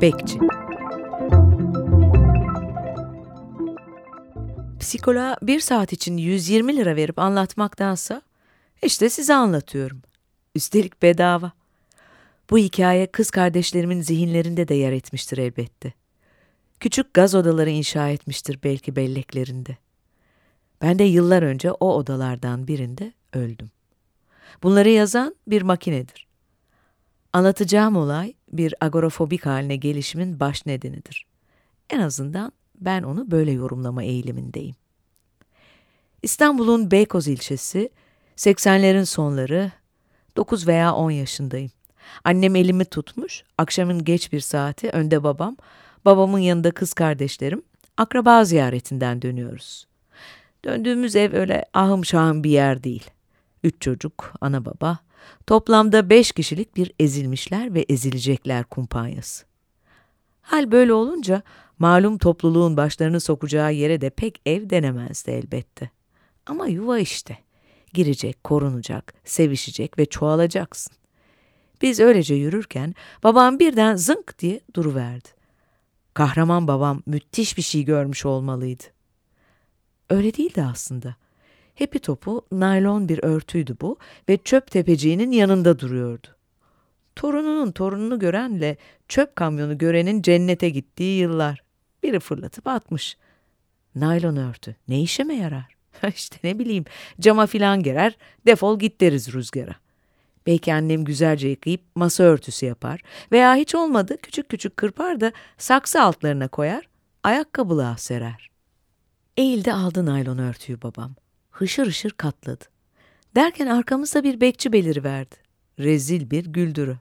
Bekçi Psikoloğa bir saat için 120 lira verip anlatmaktansa işte size anlatıyorum. Üstelik bedava. Bu hikaye kız kardeşlerimin zihinlerinde de yer etmiştir elbette. Küçük gaz odaları inşa etmiştir belki belleklerinde. Ben de yıllar önce o odalardan birinde öldüm. Bunları yazan bir makinedir. Anlatacağım olay bir agorafobik haline gelişimin baş nedenidir. En azından ben onu böyle yorumlama eğilimindeyim. İstanbul'un Beykoz ilçesi, 80'lerin sonları, 9 veya 10 yaşındayım. Annem elimi tutmuş, akşamın geç bir saati, önde babam, babamın yanında kız kardeşlerim, akraba ziyaretinden dönüyoruz. Döndüğümüz ev öyle ahım şahım bir yer değil. Üç çocuk, ana baba, toplamda beş kişilik bir ezilmişler ve ezilecekler kumpanyası. Hal böyle olunca malum topluluğun başlarını sokacağı yere de pek ev denemezdi elbette. Ama yuva işte. Girecek, korunacak, sevişecek ve çoğalacaksın. Biz öylece yürürken babam birden zınk diye duruverdi. Kahraman babam müthiş bir şey görmüş olmalıydı. Öyle değildi aslında. Hepi topu naylon bir örtüydü bu ve çöp tepeciğinin yanında duruyordu. Torununun torununu görenle çöp kamyonu görenin cennete gittiği yıllar. Biri fırlatıp atmış. Naylon örtü ne işime yarar? işte ne bileyim cama filan gerer defol git deriz rüzgara. Belki annem güzelce yıkayıp masa örtüsü yapar veya hiç olmadı küçük küçük kırpar da saksı altlarına koyar, ayakkabılığa serer. Eğildi aldı naylon örtüyü babam. Hışır hışır katladı. Derken arkamızda bir bekçi beliriverdi. Rezil bir güldürü.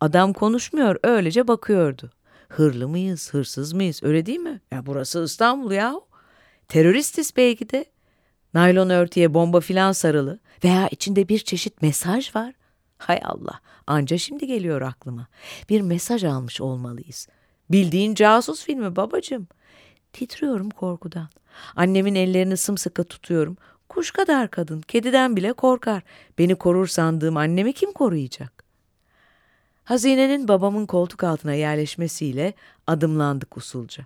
Adam konuşmuyor, öylece bakıyordu. Hırlı mıyız, hırsız mıyız, öyle değil mi? Ya burası İstanbul yahu. Teröristiz belki de. Naylon örtüye bomba filan sarılı veya içinde bir çeşit mesaj var. Hay Allah, anca şimdi geliyor aklıma. Bir mesaj almış olmalıyız. Bildiğin casus filmi babacığım. Titriyorum korkudan. Annemin ellerini sımsıkı tutuyorum. Kuş kadar kadın, kediden bile korkar. Beni korur sandığım annemi kim koruyacak? Hazinenin babamın koltuk altına yerleşmesiyle adımlandık usulca.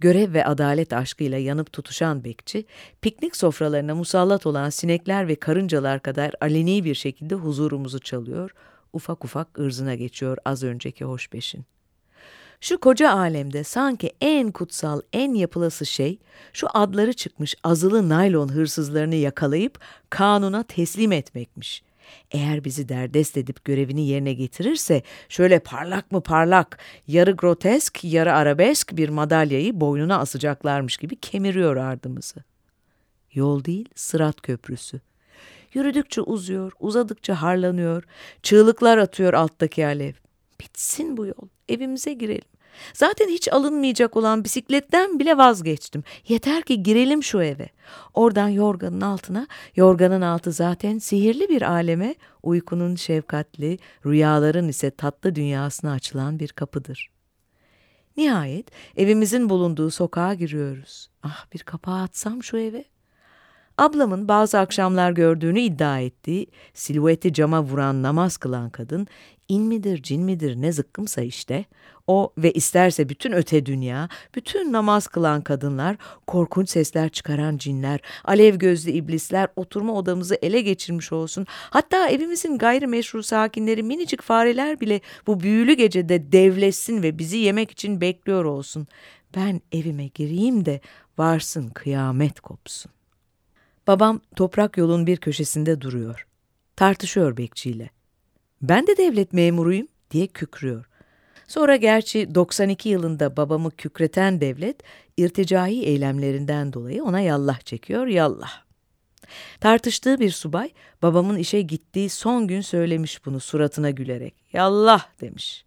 Görev ve adalet aşkıyla yanıp tutuşan bekçi, piknik sofralarına musallat olan sinekler ve karıncalar kadar aleni bir şekilde huzurumuzu çalıyor, ufak ufak ırzına geçiyor az önceki hoşbeşin. Şu koca alemde sanki en kutsal, en yapılası şey, şu adları çıkmış azılı naylon hırsızlarını yakalayıp kanuna teslim etmekmiş. Eğer bizi derdest edip görevini yerine getirirse şöyle parlak mı parlak, yarı grotesk, yarı arabesk bir madalyayı boynuna asacaklarmış gibi kemiriyor ardımızı. Yol değil, sırat köprüsü. Yürüdükçe uzuyor, uzadıkça harlanıyor, çığlıklar atıyor alttaki alev. Bitsin bu yol, evimize girelim. Zaten hiç alınmayacak olan bisikletten bile vazgeçtim. Yeter ki girelim şu eve. Oradan yorganın altına, yorganın altı zaten sihirli bir aleme, uykunun şefkatli, rüyaların ise tatlı dünyasına açılan bir kapıdır. Nihayet evimizin bulunduğu sokağa giriyoruz. Ah bir kapağı atsam şu eve. Ablamın bazı akşamlar gördüğünü iddia ettiği silüeti cama vuran namaz kılan kadın in midir cin midir ne zıkkımsa işte o ve isterse bütün öte dünya, bütün namaz kılan kadınlar, korkunç sesler çıkaran cinler, alev gözlü iblisler oturma odamızı ele geçirmiş olsun. Hatta evimizin gayrimeşru sakinleri minicik fareler bile bu büyülü gecede devleşsin ve bizi yemek için bekliyor olsun. Ben evime gireyim de varsın kıyamet kopsun. Babam toprak yolun bir köşesinde duruyor. Tartışıyor bekçiyle. Ben de devlet memuruyum diye kükrüyor. Sonra gerçi 92 yılında babamı kükreten devlet irticai eylemlerinden dolayı ona yallah çekiyor yallah. Tartıştığı bir subay babamın işe gittiği son gün söylemiş bunu suratına gülerek. Yallah demiş.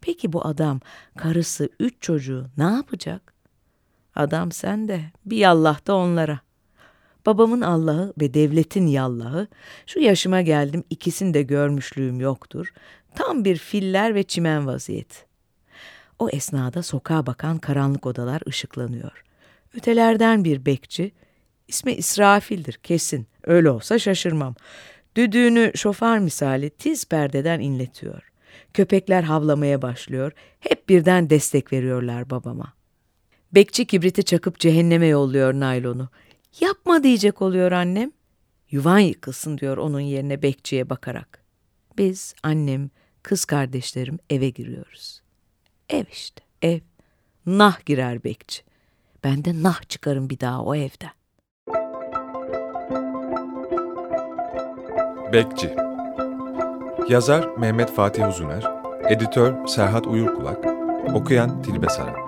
Peki bu adam, karısı, üç çocuğu ne yapacak? Adam sen de, bir yallah da onlara. Babamın Allah'ı ve devletin yallahı, şu yaşıma geldim ikisini de görmüşlüğüm yoktur. Tam bir filler ve çimen vaziyeti. O esnada sokağa bakan karanlık odalar ışıklanıyor. Ötelerden bir bekçi, ismi İsrafil'dir kesin, öyle olsa şaşırmam. Düdüğünü şoför misali tiz perdeden inletiyor. Köpekler havlamaya başlıyor, hep birden destek veriyorlar babama. Bekçi kibriti çakıp cehenneme yolluyor naylonu. Yapma diyecek oluyor annem. Yuvan yıkılsın diyor onun yerine bekçiye bakarak. Biz, annem, kız kardeşlerim eve giriyoruz. Ev işte, ev. Nah girer bekçi. Ben de nah çıkarım bir daha o evden. Bekçi Yazar Mehmet Fatih Uzuner Editör Serhat Uyurkulak Okuyan Tilbe Saran